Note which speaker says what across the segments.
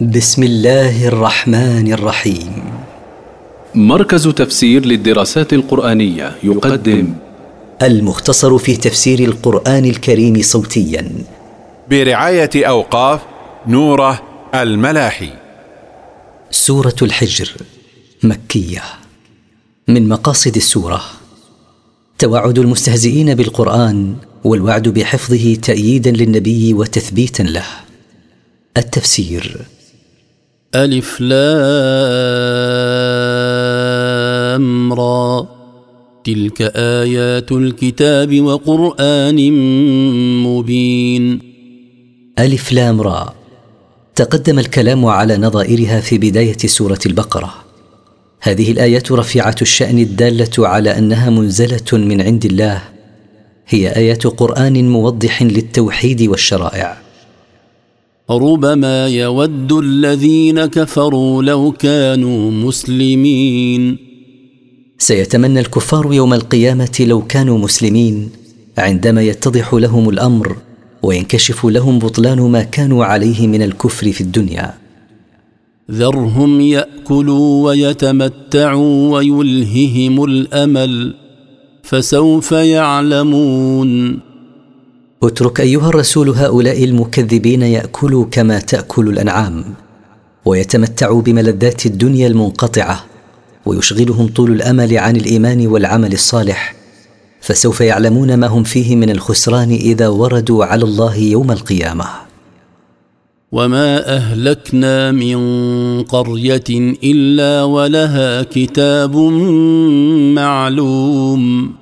Speaker 1: بسم الله الرحمن الرحيم.
Speaker 2: مركز تفسير للدراسات القرآنية يقدم
Speaker 1: المختصر في تفسير القرآن الكريم صوتيا.
Speaker 3: برعاية أوقاف نوره الملاحي.
Speaker 1: سورة الحجر مكية. من مقاصد السورة توعد المستهزئين بالقرآن والوعد بحفظه تأييدا للنبي وتثبيتا له. التفسير
Speaker 4: ألف لام را. تلك آيات الكتاب وقرآن مبين.
Speaker 1: ألف لام را. تقدم الكلام على نظائرها في بداية سورة البقرة. هذه الآيات رفيعة الشأن الدالة على أنها منزلة من عند الله. هي آيات قرآن موضح للتوحيد والشرائع.
Speaker 4: ربما يود الذين كفروا لو كانوا مسلمين.
Speaker 1: سيتمنى الكفار يوم القيامة لو كانوا مسلمين عندما يتضح لهم الأمر وينكشف لهم بطلان ما كانوا عليه من الكفر في الدنيا.
Speaker 4: ذرهم يأكلوا ويتمتعوا ويلههم الأمل فسوف يعلمون.
Speaker 1: اترك أيها الرسول هؤلاء المكذبين يأكلوا كما تأكل الأنعام ويتمتعوا بملذات الدنيا المنقطعة ويشغلهم طول الأمل عن الإيمان والعمل الصالح فسوف يعلمون ما هم فيه من الخسران إذا وردوا على الله يوم القيامة.
Speaker 4: وما أهلكنا من قرية إلا ولها كتاب معلوم.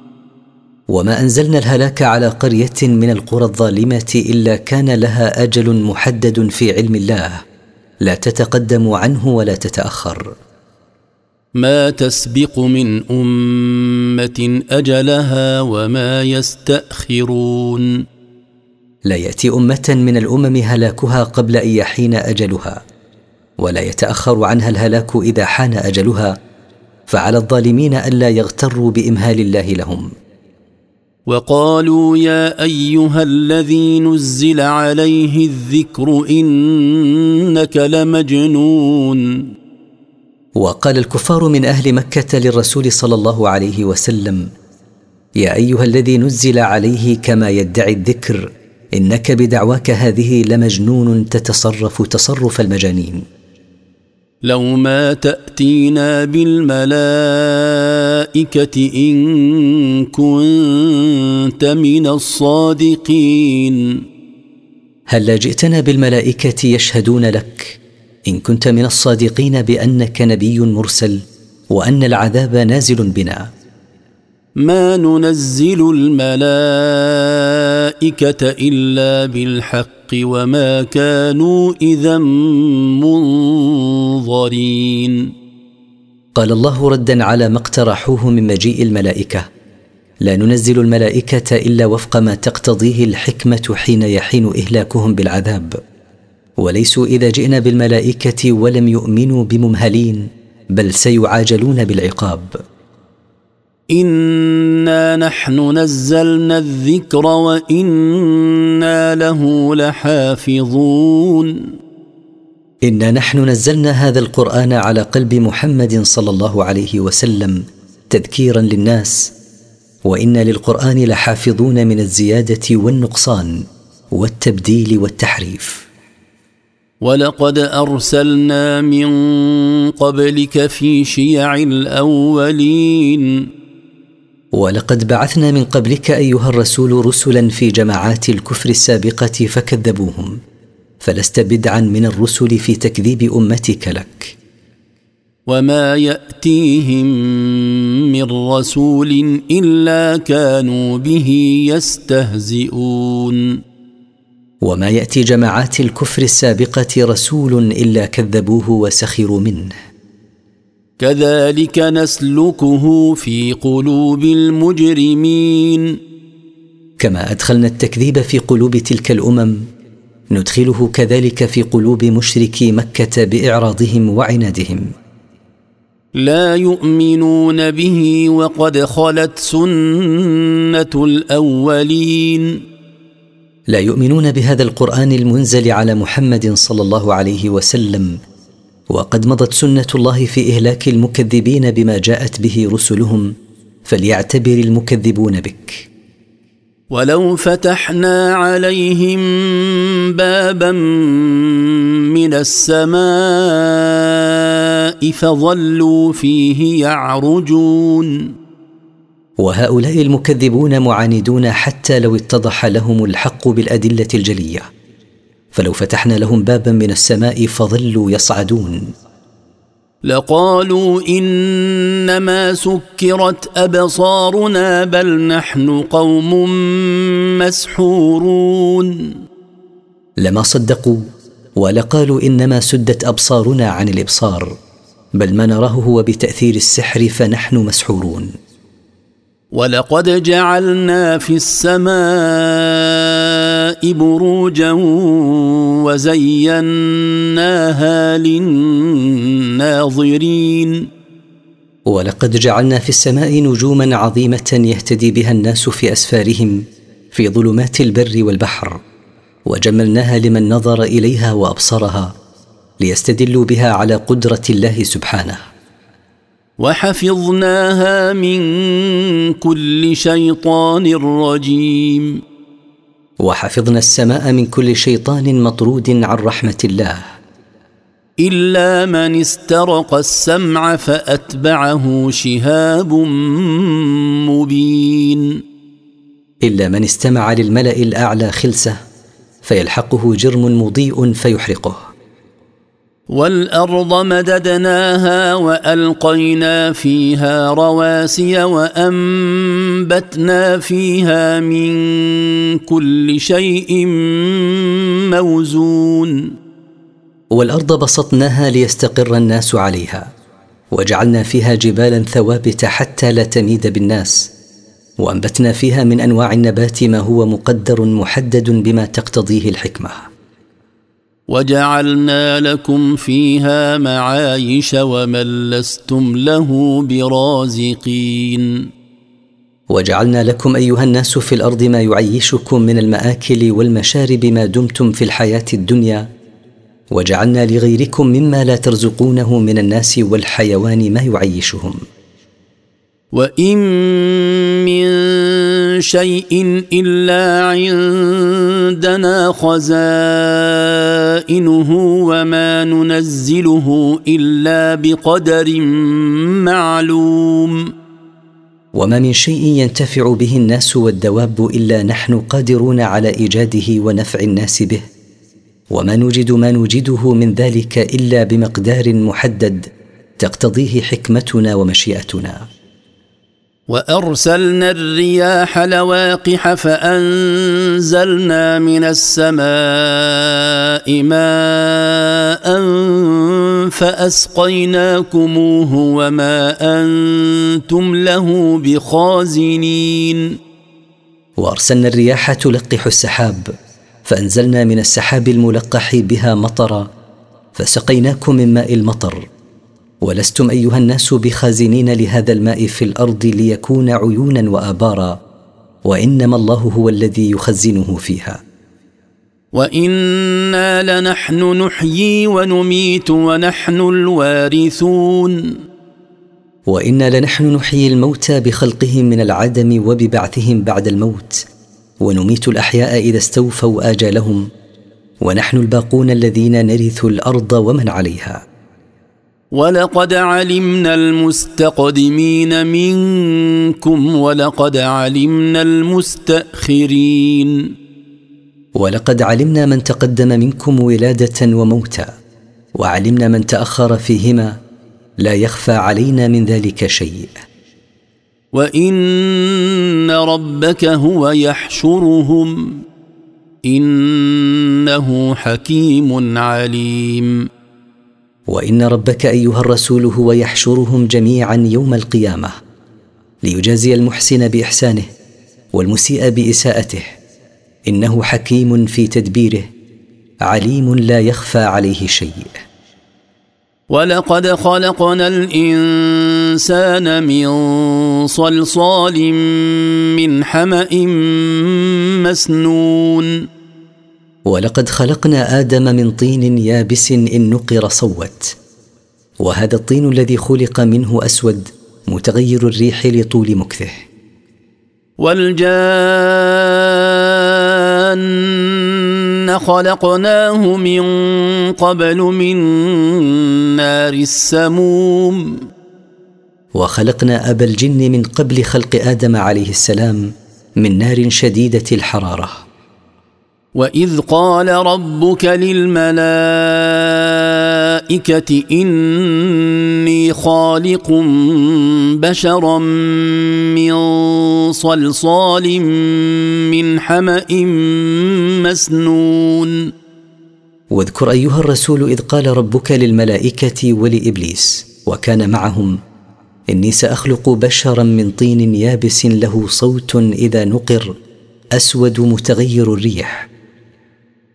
Speaker 1: وما أنزلنا الهلاك على قرية من القرى الظالمه إلا كان لها أجل محدد في علم الله. لا تتقدم عنه ولا تتأخر.
Speaker 4: ما تسبق من أمة أجلها وما يستأخرون.
Speaker 1: لا يأتي أمة من الأمم هلاكها قبل أن يحين أجلها ولا يتأخر عنها الهلاك إذا حان أجلها فعلى الظالمين ألا يغتروا بإمهال الله لهم.
Speaker 4: وقالوا يا أيها الذي نزل عليه الذكر إنك لمجنون.
Speaker 1: وقال الكفار من أهل مكة للرسول صلى الله عليه وسلم يا أيها الذي نزل عليه كما يدعي الذكر إنك بدعواك هذه لمجنون تتصرف تصرف المجانين.
Speaker 4: لو ما تأتينا بالملائكة إن كنت من الصادقين.
Speaker 1: هل جئتنا بالملائكة يشهدون لك؟ إن كنت من الصادقين بأنك نبي مرسل وأن العذاب نازل بنا.
Speaker 4: ما ننزل الملائكة إلا بالحق وما كانوا إذا منظرين.
Speaker 1: قال الله ردا على ما اقترحوه من مجيء الملائكة. لا ننزل الملائكة إلا وفق ما تقتضيه الحكمة حين يحين إهلاكهم بالعذاب. وليسوا إذا جئنا بالملائكة ولم يؤمنوا بممهلين بل سيعاجلون بالعقاب.
Speaker 4: انا نحن نزلنا الذكر وأنا له لحافظون
Speaker 1: انا نحن نزلنا هذا القران على قلب محمد صلى الله عليه وسلم تذكيرا للناس وأنا للقران لحافظون من الزياده والنقصان والتبديل والتحريف
Speaker 4: ولقد ارسلنا من قبلك في شيع الاولين
Speaker 1: ولقد بعثنا من قبلك أيها الرسول رسلا في جماعات الكفر السابقة فكذبوهم فلست بدعا من الرسل في تكذيب أمتك لك.
Speaker 4: وما يأتيهم من رسول إلا كانوا به يستهزئون.
Speaker 1: وما يأتي جماعات الكفر السابقة رسول إلا كذبوه وسخروا منه.
Speaker 4: كذلك نسلكه في قلوب المجرمين.
Speaker 1: كما أدخلنا التكذيب في قلوب تلك الأمم ندخله كذلك في قلوب مشركي مكة بإعراضهم وعنادهم.
Speaker 4: لا يؤمنون به وقد خلت سنة الأولين.
Speaker 1: لا يؤمنون بهذا القرآن المنزل على محمد صلى الله عليه وسلم وقد مضت سنة الله في إهلاك المكذبين بما جاءت به رسلهم فليعتبر المكذبون بك.
Speaker 4: ولو فتحنا عليهم بابا من السماء فظلوا فيه يعرجون.
Speaker 1: وهؤلاء المكذبون معاندون حتى لو اتضح لهم الحق بالأدلة الجلية. فلو فتحنا لهم بابا من السماء فظلوا يصعدون.
Speaker 4: لقالوا إنما سكرت أبصارنا بل نحن قوم مسحورون.
Speaker 1: لما صدقوا ولقالوا إنما سدت أبصارنا عن الإبصار بل ما نراه هو بتأثير السحر فنحن مسحورون.
Speaker 4: ولقد جعلنا في السماء بروجا وزيناها للناظرين.
Speaker 1: ولقد جعلنا في السماء نجوما عظيمة يهتدي بها الناس في أسفارهم في ظلمات البر والبحر وجملناها لمن نظر إليها وأبصرها ليستدلوا بها على قدرة الله سبحانه.
Speaker 4: وحفظناها من كل شيطان رجيم.
Speaker 1: وحفظنا السماء من كل شيطان مطرود عن رحمة الله.
Speaker 4: إلا من استرق السمع فأتبعه شهاب مبين.
Speaker 1: إلا من استمع للملأ الأعلى خلسة فيلحقه جرم مضيء فيحرقه.
Speaker 4: والأرض مددناها وألقينا فيها رواسي وأنبتنا فيها من كل شيء موزون.
Speaker 1: والأرض بسطناها ليستقر الناس عليها وجعلنا فيها جبالا ثوابت حتى لا تميد بالناس وأنبتنا فيها من أنواع النبات ما هو مقدر محدد بما تقتضيه الحكمة.
Speaker 4: وجعلنا لكم فيها معايش ومن لستم له برازقين.
Speaker 1: وجعلنا لكم أيها الناس في الأرض ما يعيشكم من المآكل والمشارب ما دمتم في الحياة الدنيا. وجعلنا لغيركم مما لا ترزقونه من الناس والحيوان ما يعيشهم.
Speaker 4: وان من شيء الا عندنا خزائنه وما ننزله الا بقدر معلوم
Speaker 1: وما من شيء ينتفع به الناس والدواب الا نحن قادرون على ايجاده ونفع الناس به. وما نوجد ما نوجده من ذلك الا بمقدار محدد تقتضيه حكمتنا ومشيئتنا.
Speaker 4: وأرسلنا الرياح لواقح فأنزلنا من السماء ماء فأسقيناكموه وما أنتم له بخازنين.
Speaker 1: وأرسلنا الرياح تلقح السحاب فأنزلنا من السحاب الملقح بها مطرا فسقيناكم من ماء المطر. ولستم أيها الناس بخازنين لهذا الماء في الأرض ليكون عيونا وآبارا وإنما الله هو الذي يخزنه فيها.
Speaker 4: وإنا لنحن نحيي ونميت ونحن الوارثون.
Speaker 1: وإنا لنحن نحيي الموتى بخلقهم من العدم وببعثهم بعد الموت ونميت الأحياء إذا استوفوا آجالهم ونحن الباقون الذين نرث الأرض ومن عليها.
Speaker 4: ولقد علمنا المستقدمين منكم ولقد علمنا المستاخرين
Speaker 1: ولقد علمنا من تقدم منكم ولاده وموتا وعلمنا من تاخر فيهما لا يخفى علينا من ذلك شيء
Speaker 4: وان ربك هو يحشرهم انه حكيم عليم
Speaker 1: وإن ربك أيها الرسول هو يحشرهم جميعا يوم القيامة ليجازي المحسن بإحسانه والمسيء بإساءته إنه حكيم في تدبيره عليم لا يخفى عليه شيء.
Speaker 4: ولقد خلقنا الإنسان من صلصال من حمأ مسنون.
Speaker 1: ولقد خلقنا آدم من طين يابس إن نقر صوت. وهذا الطين الذي خلق منه أسود متغير الريح لطول مكثه.
Speaker 4: والجان خلقناه من قبل من نار السموم.
Speaker 1: وخلقنا أبا الجن من قبل خلق آدم عليه السلام من نار شديدة الحرارة.
Speaker 4: واذ قال ربك للملائكه اني خالق بشرا من صلصال من حما مسنون
Speaker 1: واذكر أيها الرسول إذ قال ربك للملائكة ولإبليس وكان معهم إني سأخلق بشرا من طين يابس له صوت إذا نقر أسود متغير الريح.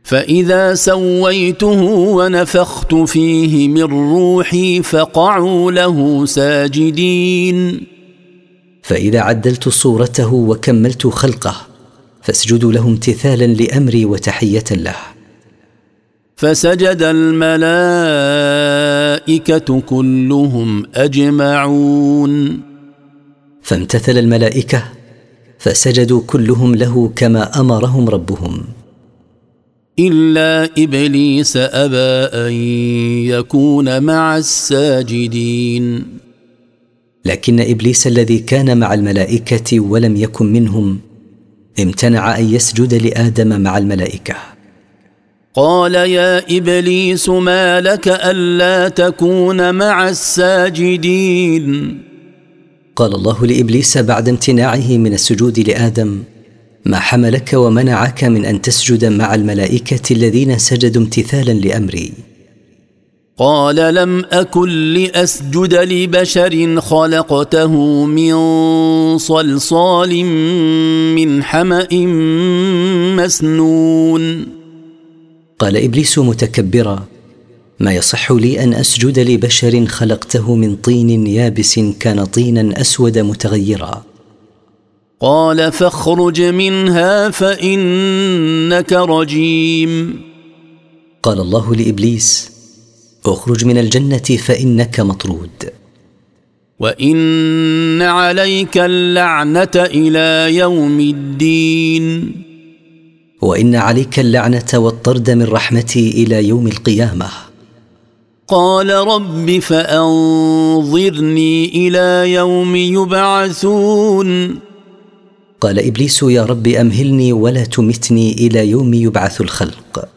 Speaker 4: فإذا سويته ونفخت فيه من روحي فقعوا له ساجدين.
Speaker 1: فإذا عدلت صورته وكملت خلقه فاسجدوا له امتثالا لأمري وتحية له.
Speaker 4: فسجد الملائكة كلهم أجمعون.
Speaker 1: فامتثل الملائكة فسجدوا كلهم له كما أمرهم ربهم.
Speaker 4: إلا إبليس أبى أن يكون مع الساجدين.
Speaker 1: لكن إبليس الذي كان مع الملائكة ولم يكن منهم امتنع أن يسجد لآدم مع الملائكة.
Speaker 4: قال يا إبليس ما لك ألا تكون مع الساجدين؟
Speaker 1: قال الله لإبليس بعد امتناعه من السجود لآدم ما حملك ومنعك من أن تسجد مع الملائكة الذين سجدوا امتثالا لأمري.
Speaker 4: قال لم أكن لأسجد لبشر خلقته من صلصال من حمأ مسنون.
Speaker 1: قال إبليس متكبرا ما يصح لي أن أسجد لبشر خلقته من طين يابس كان طينا أسود متغيرا.
Speaker 4: قال فاخرج منها فإنك رجيم.
Speaker 1: قال الله لإبليس اخرج من الجنة فإنك مطرود.
Speaker 4: وإن عليك اللعنة إلى يوم الدين.
Speaker 1: وإن عليك اللعنة والطرد من رحمتي إلى يوم القيامة.
Speaker 4: قال رب فأنظرني إلى يوم يبعثون.
Speaker 1: قال إبليس يا رب أمهلني ولا تمتني إلى يوم يبعث الخلق.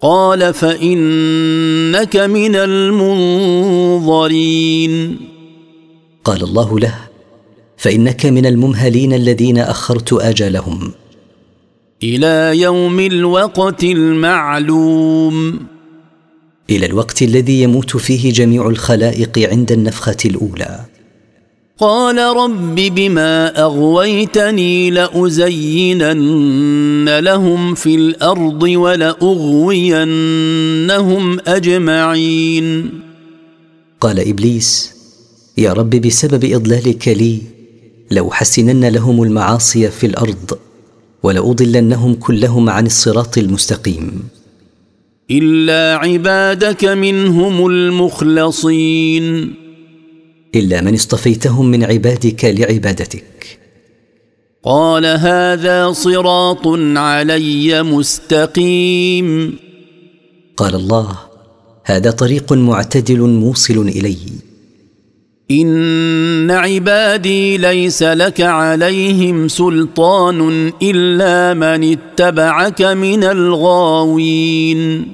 Speaker 4: قال فإنك من المنظرين.
Speaker 1: قال الله له فإنك من الممهلين الذين أخرت اجلهم
Speaker 4: إلى يوم الوقت المعلوم.
Speaker 1: إلى الوقت الذي يموت فيه جميع الخلائق عند النفخة الأولى.
Speaker 4: قال رب بما أغويتني لأزينن لهم في الأرض ولأغوينهم أجمعين.
Speaker 1: قال إبليس يا رب بسبب إضلالك لي لأحسنن لهم المعاصي في الأرض ولأضلنهم كلهم عن الصراط المستقيم.
Speaker 4: إلا عبادك منهم المخلصين.
Speaker 1: إلا من اصطفيتهم من عبادك لعبادتك.
Speaker 4: قال هذا صراط علي مستقيم.
Speaker 1: قال الله هذا طريق معتدل موصل إلي.
Speaker 4: إن عبادي ليس لك عليهم سلطان إلا من اتبعك من الغاوين.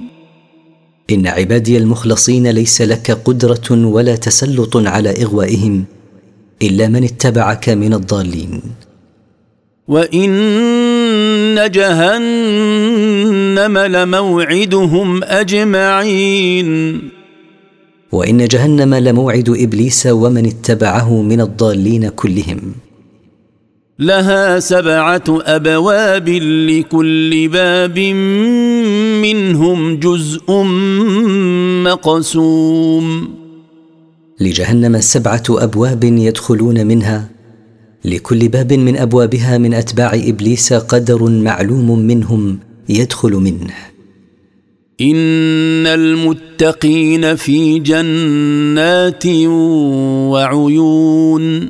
Speaker 1: إن عبادي المخلصين ليس لك قدرة ولا تسلط على إغوائهم إلا من اتبعك من الضالين.
Speaker 4: وإن جهنم لموعدهم أجمعين.
Speaker 1: وإن جهنم لموعد إبليس ومن اتبعه من الضالين كلهم.
Speaker 4: لها سبعة أبواب لكل باب منهم جزء مقسوم.
Speaker 1: لجهنم سبعة أبواب يدخلون منها لكل باب من أبوابها من أتباع إبليس قدر معلوم منهم يدخل منه.
Speaker 4: إن المتقين في جنات وعيون.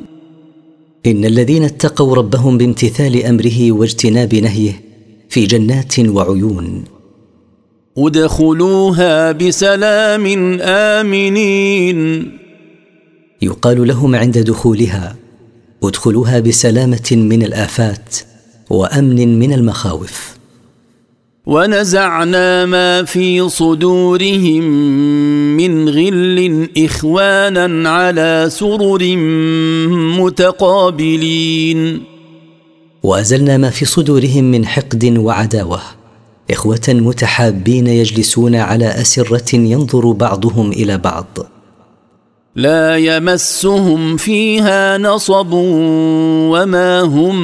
Speaker 1: إن الذين اتقوا ربهم بامتثال أمره واجتناب نهيه في جنات وعيون.
Speaker 4: ادخلوها بسلام آمنين.
Speaker 1: يقال لهم عند دخولها ادخلوها بسلامة من الآفات وأمن من المخاوف.
Speaker 4: ونزعنا ما في صدورهم من غل إخوانا على سرر متقابلين.
Speaker 1: وأزلنا ما في صدورهم من حقد وعداوة. إخوة متحابين يجلسون على أسرة ينظر بعضهم إلى بعض.
Speaker 4: لا يمسهم فيها نصب وما هم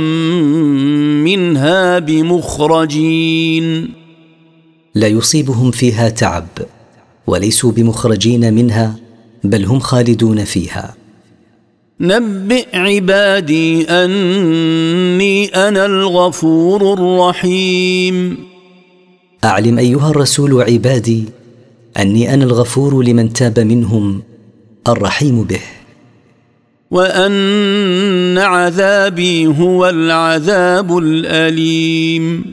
Speaker 4: منها بمخرجين.
Speaker 1: لا يصيبهم فيها تعب وليسوا بمخرجين منها بل هم خالدون فيها.
Speaker 4: نبئ عبادي أني أنا الغفور الرحيم.
Speaker 1: أعلم أيها الرسول عبادي أني أنا الغفور لمن تاب منهم الرحيم به.
Speaker 4: وأن عذابي هو العذاب الأليم.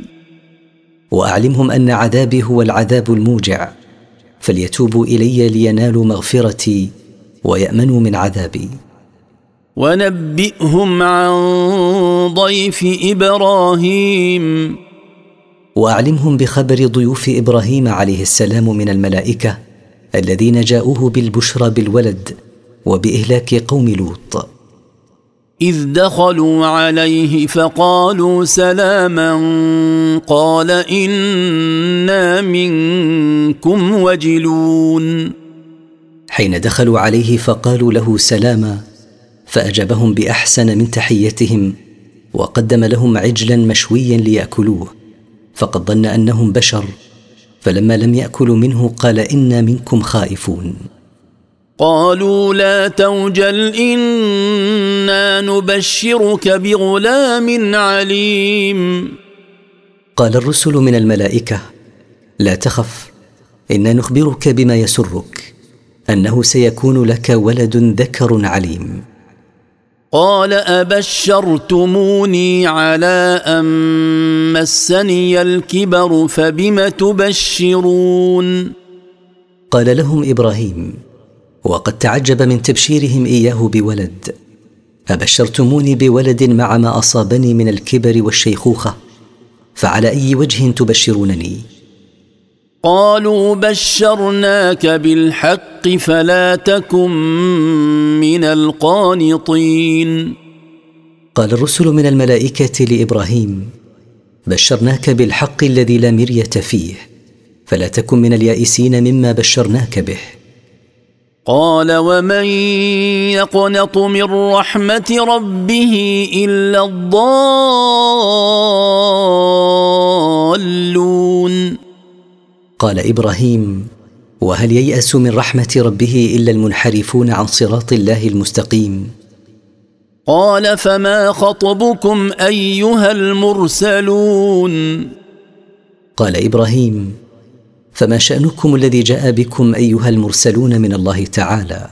Speaker 1: وأعلمهم أن عذابي هو العذاب الموجع فليتوبوا إلي لينالوا مغفرتي ويأمنوا من عذابي.
Speaker 4: ونبئهم عن ضيف إبراهيم.
Speaker 1: وأعلمهم بخبر ضيوف إبراهيم عليه السلام من الملائكة الذين جاءوه بالبشرى بالولد وبإهلاك قوم لوط.
Speaker 4: إذ دخلوا عليه فقالوا سلاما قال إنا منكم وجلون.
Speaker 1: حين دخلوا عليه فقالوا له سلاما فأجابهم بأحسن من تحيتهم وقدم لهم عجلا مشويا ليأكلوه. فقد ظن أنهم بشر فلما لم يأكلوا منه قال أنا منكم خائفون.
Speaker 4: قالوا لا توجل إنا نبشرك بغلام عليم.
Speaker 1: قال الرسل من الملائكة لا تخف إنا نخبرك بما يسرك أنه سيكون لك ولد ذكر عليم.
Speaker 4: قال أبشرتموني على أن مسني الكبر فبم تبشرون؟
Speaker 1: قال لهم إبراهيم وقد تعجب من تبشيرهم إياه بولد. أبشرتموني بولد مع ما أصابني من الكبر والشيخوخة فعلى أي وجه تبشرونني؟
Speaker 4: قالوا بشرناك بالحق فلا تكن من القانطين.
Speaker 1: قال الرسل من الملائكة لإبراهيم بشرناك بالحق الذي لا مرية فيه فلا تكن من اليائسين مما بشرناك به.
Speaker 4: قال ومن يقنط من رحمة ربه إلا الضالون.
Speaker 1: قال إبراهيم وهل ييأس من رحمة ربه إلا المنحرفون عن صراط الله المستقيم؟
Speaker 4: قال فما خطبكم أيها المرسلون؟
Speaker 1: قال إبراهيم فما شأنكم الذي جاء بكم أيها المرسلون من الله تعالى؟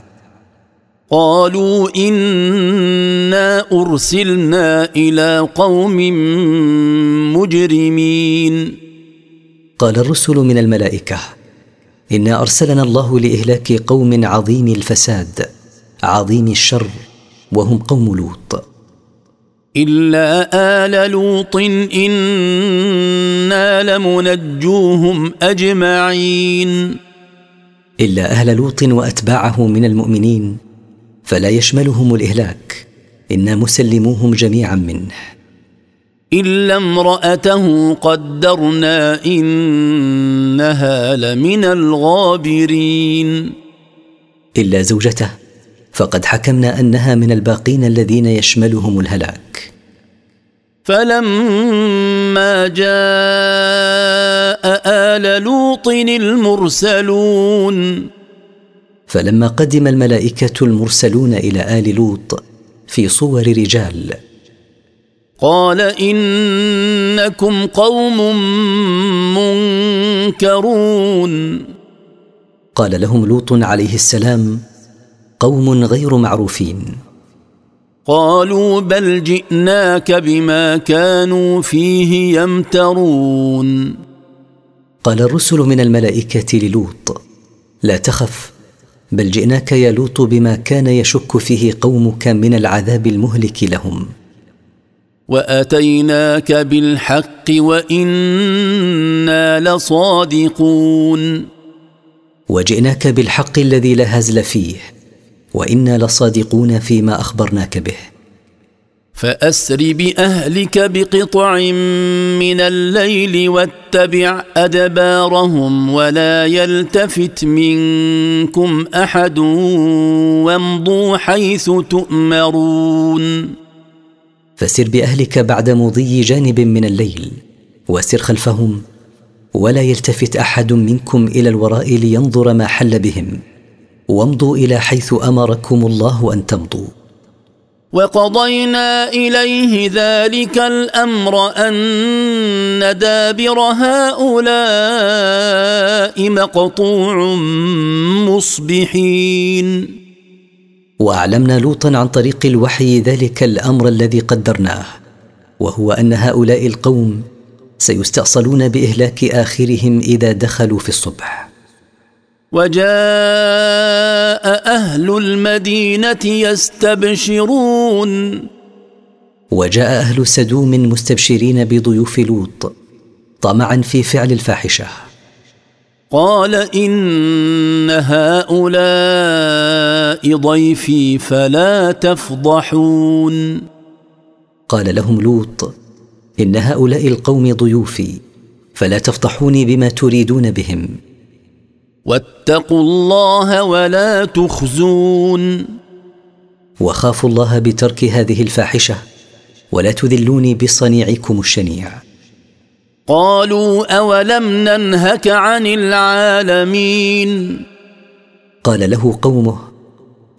Speaker 4: قالوا إنا أرسلنا إلى قوم مجرمين.
Speaker 1: قال الرسل من الملائكة إنا أرسلنا الله لإهلاك قوم عظيم الفساد عظيم الشر وهم قوم لوط.
Speaker 4: إلا آل لوط إنا لمنجوهم أجمعين.
Speaker 1: إلا أهل لوط وأتباعه من المؤمنين فلا يشملهم الإهلاك إنا مسلموهم جميعا منه.
Speaker 4: إلا امرأته قدرنا إنها لمن الغابرين.
Speaker 1: إلا زوجته فقد حكمنا أنها من الباقين الذين يشملهم الهلاك.
Speaker 4: فلما جاء آل لوط المرسلون.
Speaker 1: فلما قدم الملائكة المرسلون إلى آل لوط في صور رجال
Speaker 4: قال إنكم قوم منكرون.
Speaker 1: قال لهم لوط عليه السلام قوم غير معروفين.
Speaker 4: قالوا بل جئناك بما كانوا فيه يمترون.
Speaker 1: قال الرسل من الملائكة للوط لا تخف بل جئناك يا لوط بما كان يشك فيه قومك من العذاب المهلك لهم.
Speaker 4: واتيناك بالحق وأنا لصادقون
Speaker 1: وجئناك بالحق الذي لا هزل فيه وأنا لصادقون فيما اخبرناك به.
Speaker 4: فاسر باهلك بقطع من الليل واتبع ادبارهم ولا يلتفت منكم احد وامضوا حيث تؤمرون
Speaker 1: فسر بأهلك بعد مضي جانب من الليل وسر خلفهم ولا يلتفت أحد منكم إلى الوراء لينظر ما حل بهم. وامضوا إلى حيث أمركم الله أن تمضوا.
Speaker 4: وقضينا إليه ذلك الأمر أن دابر هؤلاء مقطوع مصبحين.
Speaker 1: وأعلمنا لوطا عن طريق الوحي ذلك الأمر الذي قدرناه وهو أن هؤلاء القوم سيستأصلون بإهلاك آخرهم إذا دخلوا في الصبح.
Speaker 4: وجاء أهل المدينة يستبشرون.
Speaker 1: وجاء أهل سدوم مستبشرين بضيوف لوط طمعا في فعل الفاحشة.
Speaker 4: قال إن هؤلاء ضيفي فلا تفضحون.
Speaker 1: قال لهم لوط إن هؤلاء القوم ضيوفي فلا تفضحوني بما تريدون بهم.
Speaker 4: واتقوا الله ولا تخزون.
Speaker 1: وخافوا الله بترك هذه الفاحشة ولا تذلوني بصنيعكم الشنيع.
Speaker 4: قالوا أولم ننهك عن العالمين؟
Speaker 1: قال له قومه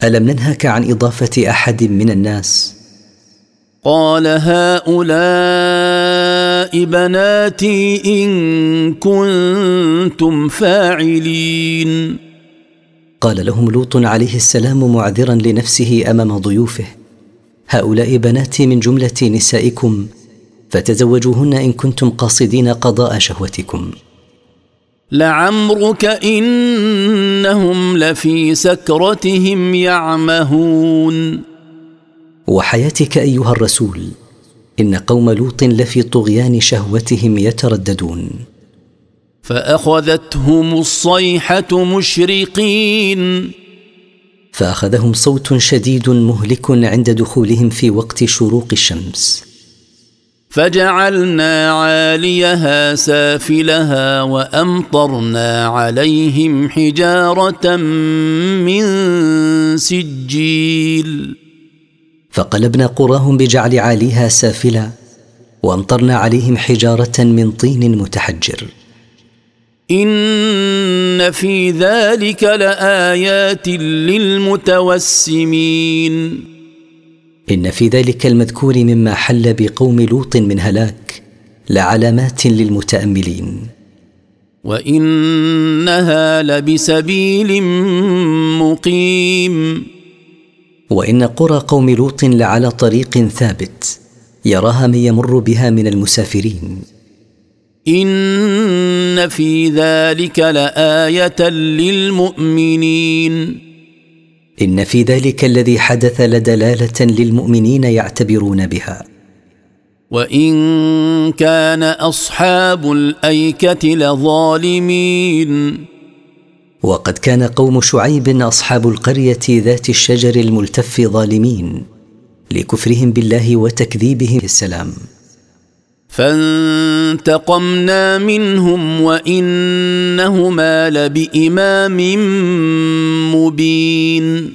Speaker 1: ألم ننهك عن إضافة أحد من الناس؟
Speaker 4: قال هؤلاء بناتي إن كنتم فاعلين.
Speaker 1: قال لهم لوط عليه السلام معذرا لنفسه أمام ضيوفه هؤلاء بناتي من جملة نسائكم فتزوجوهن إن كنتم قاصدين قضاء شهوتكم.
Speaker 4: لعمرك إنهم لفي سكرتهم يعمهون.
Speaker 1: وحياتك أيها الرسول إن قوم لوط لفي طغيان شهوتهم يترددون.
Speaker 4: فأخذتهم الصيحة مشرقين.
Speaker 1: فأخذهم صوت شديد مهلك عند دخولهم في وقت شروق الشمس.
Speaker 4: فجعلنا عاليها سافلها وأمطرنا عليهم حجارة من سجيل.
Speaker 1: فقلبنا قراهم بجعل عاليها سافلا وأمطرنا عليهم حجارة من طين متحجر.
Speaker 4: إن في ذلك لآيات للمتوسمين.
Speaker 1: إن في ذلك المذكور مما حل بقوم لوط من هلاك لعلامات للمتأملين.
Speaker 4: وإنها لبسبيل مقيم.
Speaker 1: وإن قرى قوم لوط لعلى طريق ثابت يراها من يمر بها من المسافرين.
Speaker 4: إن في ذلك لآية للمؤمنين.
Speaker 1: إن في ذلك الذي حدث لدلالة للمؤمنين يعتبرون بها.
Speaker 4: وإن كان أصحاب الأيكة لظالمين.
Speaker 1: وقد كان قوم شعيب أصحاب القرية ذات الشجر الملتف ظالمين لكفرهم بالله وتكذيبهم السلام.
Speaker 4: فانتقمنا منهم وإنهما لبإمام مبين.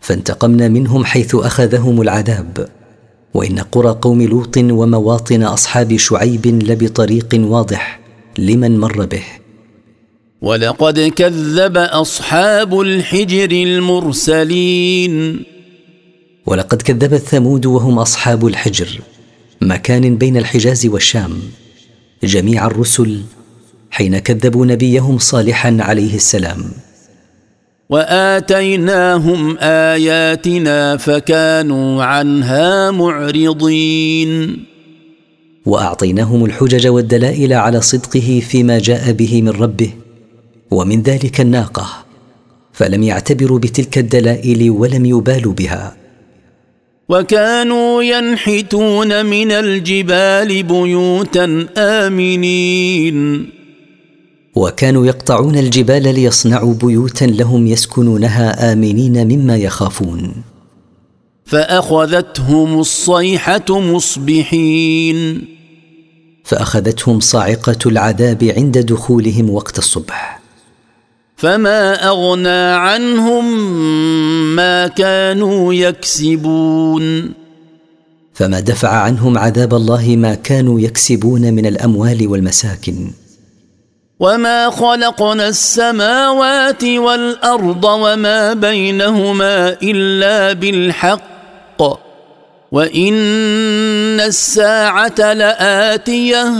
Speaker 1: فانتقمنا منهم حيث أخذهم العذاب وإن قرى قوم لوط ومواطن أصحاب شعيب لبطريق واضح لمن مر به.
Speaker 4: ولقد كذب أصحاب الحجر المرسلين.
Speaker 1: ولقد كذبت ثمود وهم أصحاب الحجر مكان بين الحجاز والشام. جميع الرسل حين كذبوا نبيهم صالحا عليه السلام.
Speaker 4: وآتيناهم آياتنا فكانوا عنها معرضين.
Speaker 1: وأعطيناهم الحجج والدلائل على صدقه فيما جاء به من ربه ومن ذلك الناقة فلم يعتبروا بتلك الدلائل ولم يبالوا بها.
Speaker 4: وكانوا ينحتون من الجبال بيوتا آمنين.
Speaker 1: وكانوا يقطعون الجبال ليصنعوا بيوتا لهم يسكنونها آمنين مما يخافون.
Speaker 4: فأخذتهم الصيحة مصبحين.
Speaker 1: فأخذتهم صاعقة العذاب عند دخولهم وقت الصبح.
Speaker 4: فما اغنى عنهم ما كانوا يكسبون
Speaker 1: فما دفع عنهم عذاب الله ما كانوا يكسبون من الاموال والمساكن.
Speaker 4: وما خلقنا السماوات والارض وما بينهما الا بالحق. وان الساعة لاتيه.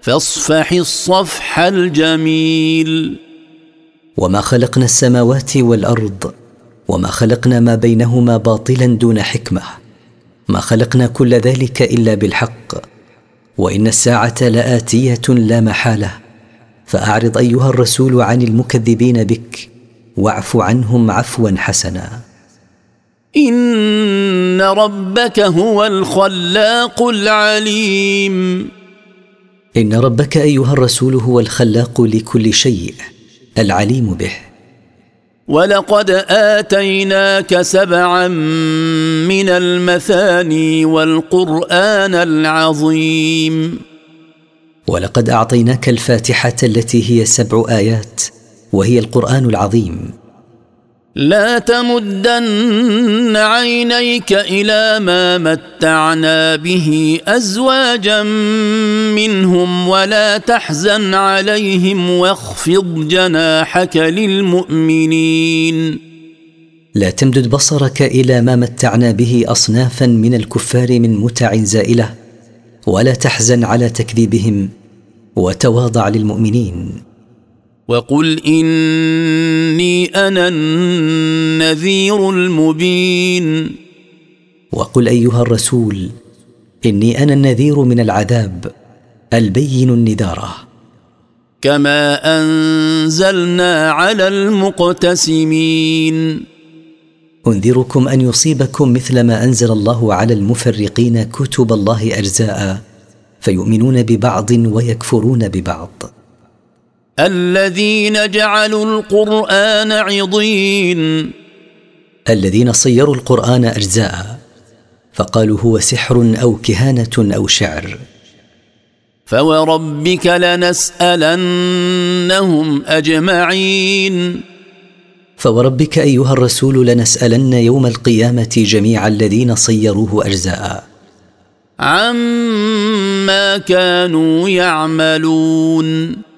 Speaker 4: فاصفح الصفح الجميل.
Speaker 1: وما خلقنا السماوات والارض وما خلقنا ما بينهما باطلا دون حكمه ما خلقنا كل ذلك الا بالحق وان الساعة لاتيه لا محاله فاعرض ايها الرسول عن المكذبين بك واعف عنهم عفوا حسنا
Speaker 4: ان ربك هو الخلاق العليم
Speaker 1: ان ربك ايها الرسول هو الخلاق لكل شيء العليم به.
Speaker 4: ولقد آتيناك سبعا من المثاني والقرآن العظيم.
Speaker 1: ولقد أعطيناك الفاتحة التي هي سبع آيات وهي القرآن العظيم.
Speaker 4: لا تمدن عينيك إلى ما متعنا به أزواجا منهم ولا تحزن عليهم واخفض جناحك للمؤمنين.
Speaker 1: لا تمدد بصرك إلى ما متعنا به أصنافا من الكفار من متع زائلة ولا تحزن على تكذيبهم وتواضع للمؤمنين.
Speaker 4: وقل إني أنا النذير المبين.
Speaker 1: وقل أيها الرسول إني أنا النذير من العذاب البين النذارة.
Speaker 4: كما أنزلنا على المقتسمين.
Speaker 1: أنذركم أن يصيبكم مثل ما أنزل الله على المفرقين كتب الله اجزاء فيؤمنون ببعض ويكفرون ببعض.
Speaker 4: الذين جعلوا القرآن عضين.
Speaker 1: الذين صيروا القرآن أجزاء فقالوا هو سحر أو كهانة أو شعر.
Speaker 4: فوربك لنسألنهم أجمعين.
Speaker 1: فوربك أيها الرسول لنسألن يوم القيامة جميع الذين صيروه أجزاء.
Speaker 4: عما كانوا يعملون.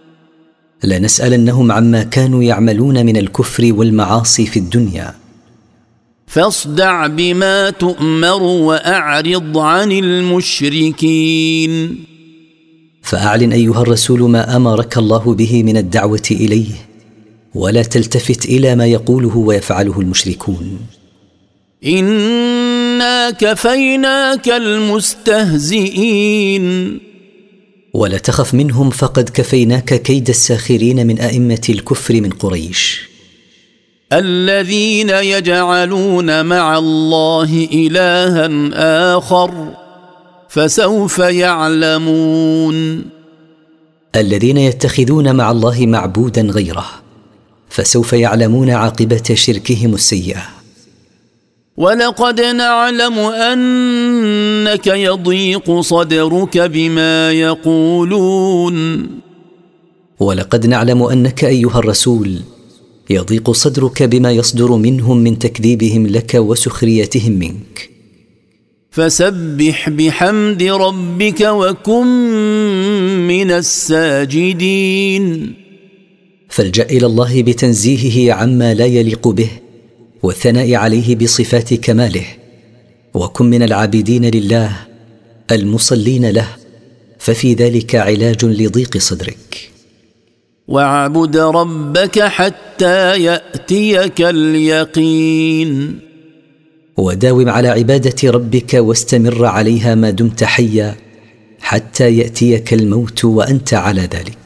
Speaker 1: لنسألنهم عما كانوا يعملون من الكفر والمعاصي في الدنيا.
Speaker 4: فاصدع بما تؤمر وأعرض عن المشركين.
Speaker 1: فأعلن أيها الرسول ما أمرك الله به من الدعوة إليه ولا تلتفت إلى ما يقوله ويفعله المشركون.
Speaker 4: إنا كفيناك المستهزئين.
Speaker 1: ولا تخف منهم فقد كفيناك كيد الساخرين من أئمة الكفر من قريش.
Speaker 4: الذين يجعلون مع الله إلها آخر فسوف يعلمون.
Speaker 1: الذين يتخذون مع الله معبودا غيره فسوف يعلمون عاقبة شركهم السيئة.
Speaker 4: ولقد نعلم أنك يضيق صدرك بما يقولون.
Speaker 1: ولقد نعلم أنك أيها الرسول يضيق صدرك بما يصدر منهم من تكذيبهم لك وسخريتهم منك.
Speaker 4: فسبح بحمد ربك وكن من الساجدين.
Speaker 1: فالجأ إلى الله بتنزيهه عما لا يليق به والثناء عليه بصفات كماله. وكن من العابدين لله المصلين له ففي ذلك علاج لضيق صدرك.
Speaker 4: واعبد ربك حتى يأتيك اليقين.
Speaker 1: وداوم على عبادة ربك واستمر عليها ما دمت حيا حتى يأتيك الموت وأنت على ذلك.